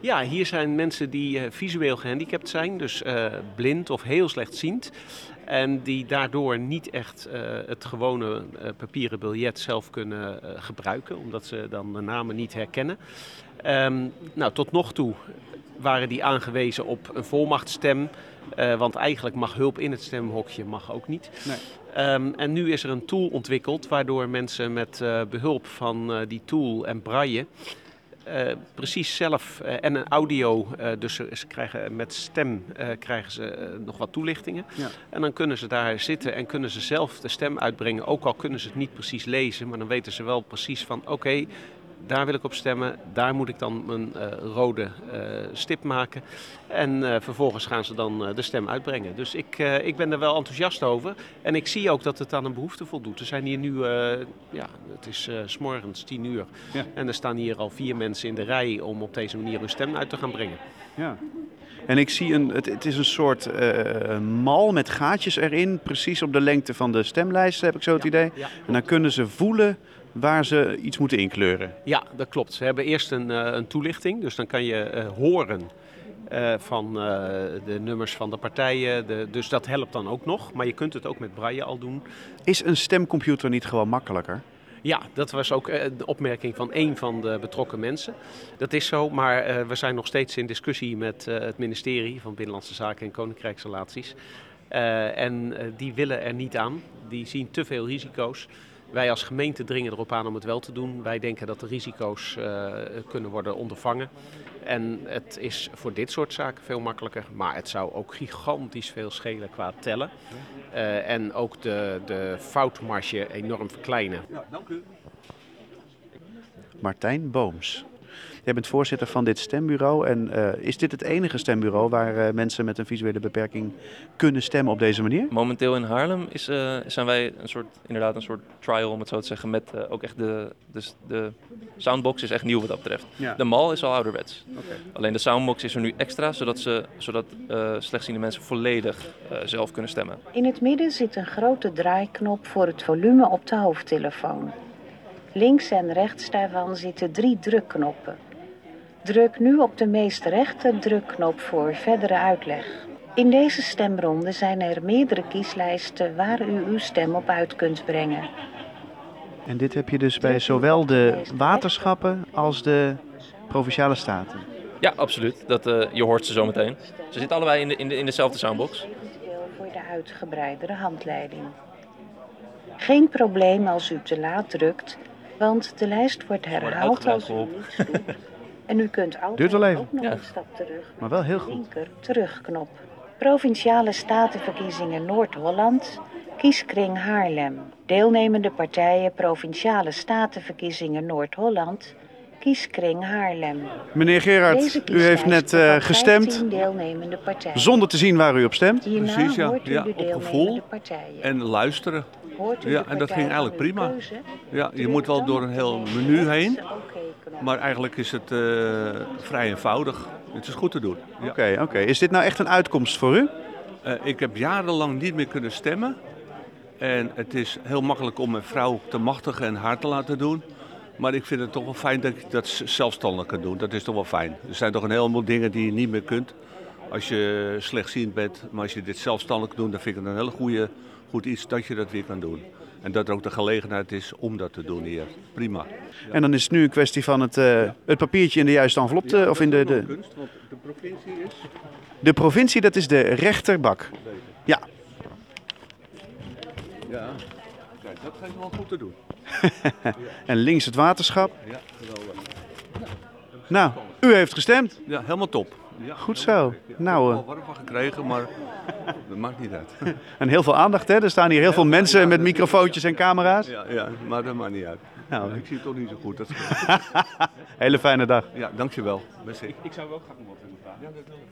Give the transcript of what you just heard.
Ja, hier zijn mensen die eh, visueel gehandicapt zijn, dus eh, blind of heel slechtziend. En die daardoor niet echt eh, het gewone papieren biljet zelf kunnen gebruiken, omdat ze dan de namen niet herkennen. Ehm, nou, tot nog toe waren die aangewezen op een volmachtstem. want eigenlijk mag hulp in het stemhokje mag ook niet. Nee. Ehm, en nu is er een tool ontwikkeld waardoor mensen met eh, behulp van die tool en braille precies zelf eh, en een audio, eh, dus ze, ze krijgen met stem eh, krijgen ze eh, nog wat toelichtingen. Ja. En dan kunnen ze daar zitten en kunnen ze zelf de stem uitbrengen. Ook al kunnen ze het niet precies lezen, maar dan weten ze wel precies van oké, daar wil ik op stemmen. Daar moet ik dan mijn eh, rode eh, stip maken. En eh, vervolgens gaan ze dan de stem uitbrengen. Dus ik, ik ben er wel enthousiast over. En ik zie ook dat het aan een behoefte voldoet. Er zijn hier nu, ja, het is s smorgens tien uur. Ja. En er staan hier al vier mensen in de rij om op deze manier hun stem uit te gaan brengen. Ja. En ik zie een, het, het is een soort eh, mal met gaatjes erin, precies op de lengte van de stemlijst, heb ik zo het idee. Ja, En dan kunnen ze voelen waar ze iets moeten inkleuren. Ja, dat klopt. We hebben eerst een, eh, een toelichting, dus dan kan je eh, horen van de nummers van de partijen. De, dus dat helpt dan ook nog. Maar je kunt het ook met braille al doen. Is een stemcomputer niet gewoon makkelijker? Ja, dat was ook eh, de opmerking van één van de betrokken mensen. Dat is zo, maar eh, we zijn nog steeds in discussie met eh, het ministerie van Binnenlandse Zaken en Koninkrijksrelaties. En die willen er niet aan. Die zien te veel risico's. Wij als gemeente dringen erop aan om het wel te doen. Wij denken dat de risico's eh, kunnen worden ondervangen. En het is voor dit soort zaken veel makkelijker. Maar het zou ook gigantisch veel schelen qua tellen. Eh, en ook de, de foutmarge enorm verkleinen. Martijn Booms. Jij bent voorzitter van dit stembureau. En eh, is dit het enige stembureau waar eh, mensen met een visuele beperking kunnen stemmen op deze manier? Momenteel in Haarlem is, eh, zijn wij een soort, inderdaad een soort trial, om het zo te zeggen, met eh, ook echt de, de, de soundbox is echt nieuw wat dat betreft. Ja. De mal is al ouderwets. Oké. Alleen de soundbox is er nu extra, zodat, ze, zodat eh, slechtziende mensen volledig eh, zelf kunnen stemmen. In het midden zit een grote draaiknop voor het volume op de hoofdtelefoon. Links en rechts daarvan zitten drie drukknoppen. Druk nu op de meest rechte drukknop voor verdere uitleg. In deze stemronde zijn er meerdere kieslijsten waar u uw stem op uit kunt brengen. En dit heb je dus bij zowel de waterschappen als de provinciale staten. Ja, absoluut. Dat, eh, je hoort ze zo meteen. Ze zitten allebei in, de, in, de, in dezelfde soundbox. Voor de uitgebreidere handleiding. Geen probleem als u te laat drukt, want de lijst wordt herhaald als u niets doet. En u kunt Duurt wel altijd even. ook nog Ja. een stap terug. Maar wel heel goed. Linker terugknop. Provinciale statenverkiezingen Noord-Holland. Kieskring Haarlem. Deelnemende partijen Provinciale statenverkiezingen Noord-Holland. Kieskring Haarlem. Meneer Gerard, u heeft net eh, gestemd 15 deelnemende partijen. zonder te zien waar u op stemt. Hierna Precies, ja. hoort u Ja, de op gevoel partijen. En luisteren. Hoort u ja, en dat ging eigenlijk prima. Ja, je moet wel door een heel menu heen. Maar eigenlijk is het eh, vrij eenvoudig. Het is goed te doen. Ja. Oké, oké. Is dit nou echt een uitkomst voor u? Eh, ik heb jarenlang niet meer kunnen stemmen. En het is heel makkelijk om mijn vrouw te machtigen en haar te laten doen. Maar ik vind het toch wel fijn dat ik dat zelfstandig kan doen. Dat is toch wel fijn. Er zijn toch een heleboel dingen die je niet meer kunt als je slechtziend bent. Maar als je dit zelfstandig doet, dan vind ik het een hele goede, goed iets dat je dat weer kan doen. En dat er ook de gelegenheid is om dat te doen hier. Prima. En dan is het nu een kwestie van het, eh, het papiertje in de juiste envelop te, of in de, de, kunst, want de provincie is... de provincie, dat is de rechterbak. Ja, Ja, kijk, dat gaat wel goed te doen. en links het waterschap. Ja, geweldig. Nou, u heeft gestemd. Ja, helemaal top. Ja, Goed zo. Ja, Nou, ik heb er wel warm van gekregen, maar dat maakt niet uit. En heel veel aandacht, hè? Er staan hier heel veel mensen met microfoontjes en camera's. Ja, ja, maar dat maakt niet uit. Nou. ik zie het toch niet zo goed. Dat is... Hele fijne dag. Ja, dankjewel. Merci. Ik zou wel graag nog wat willen vragen.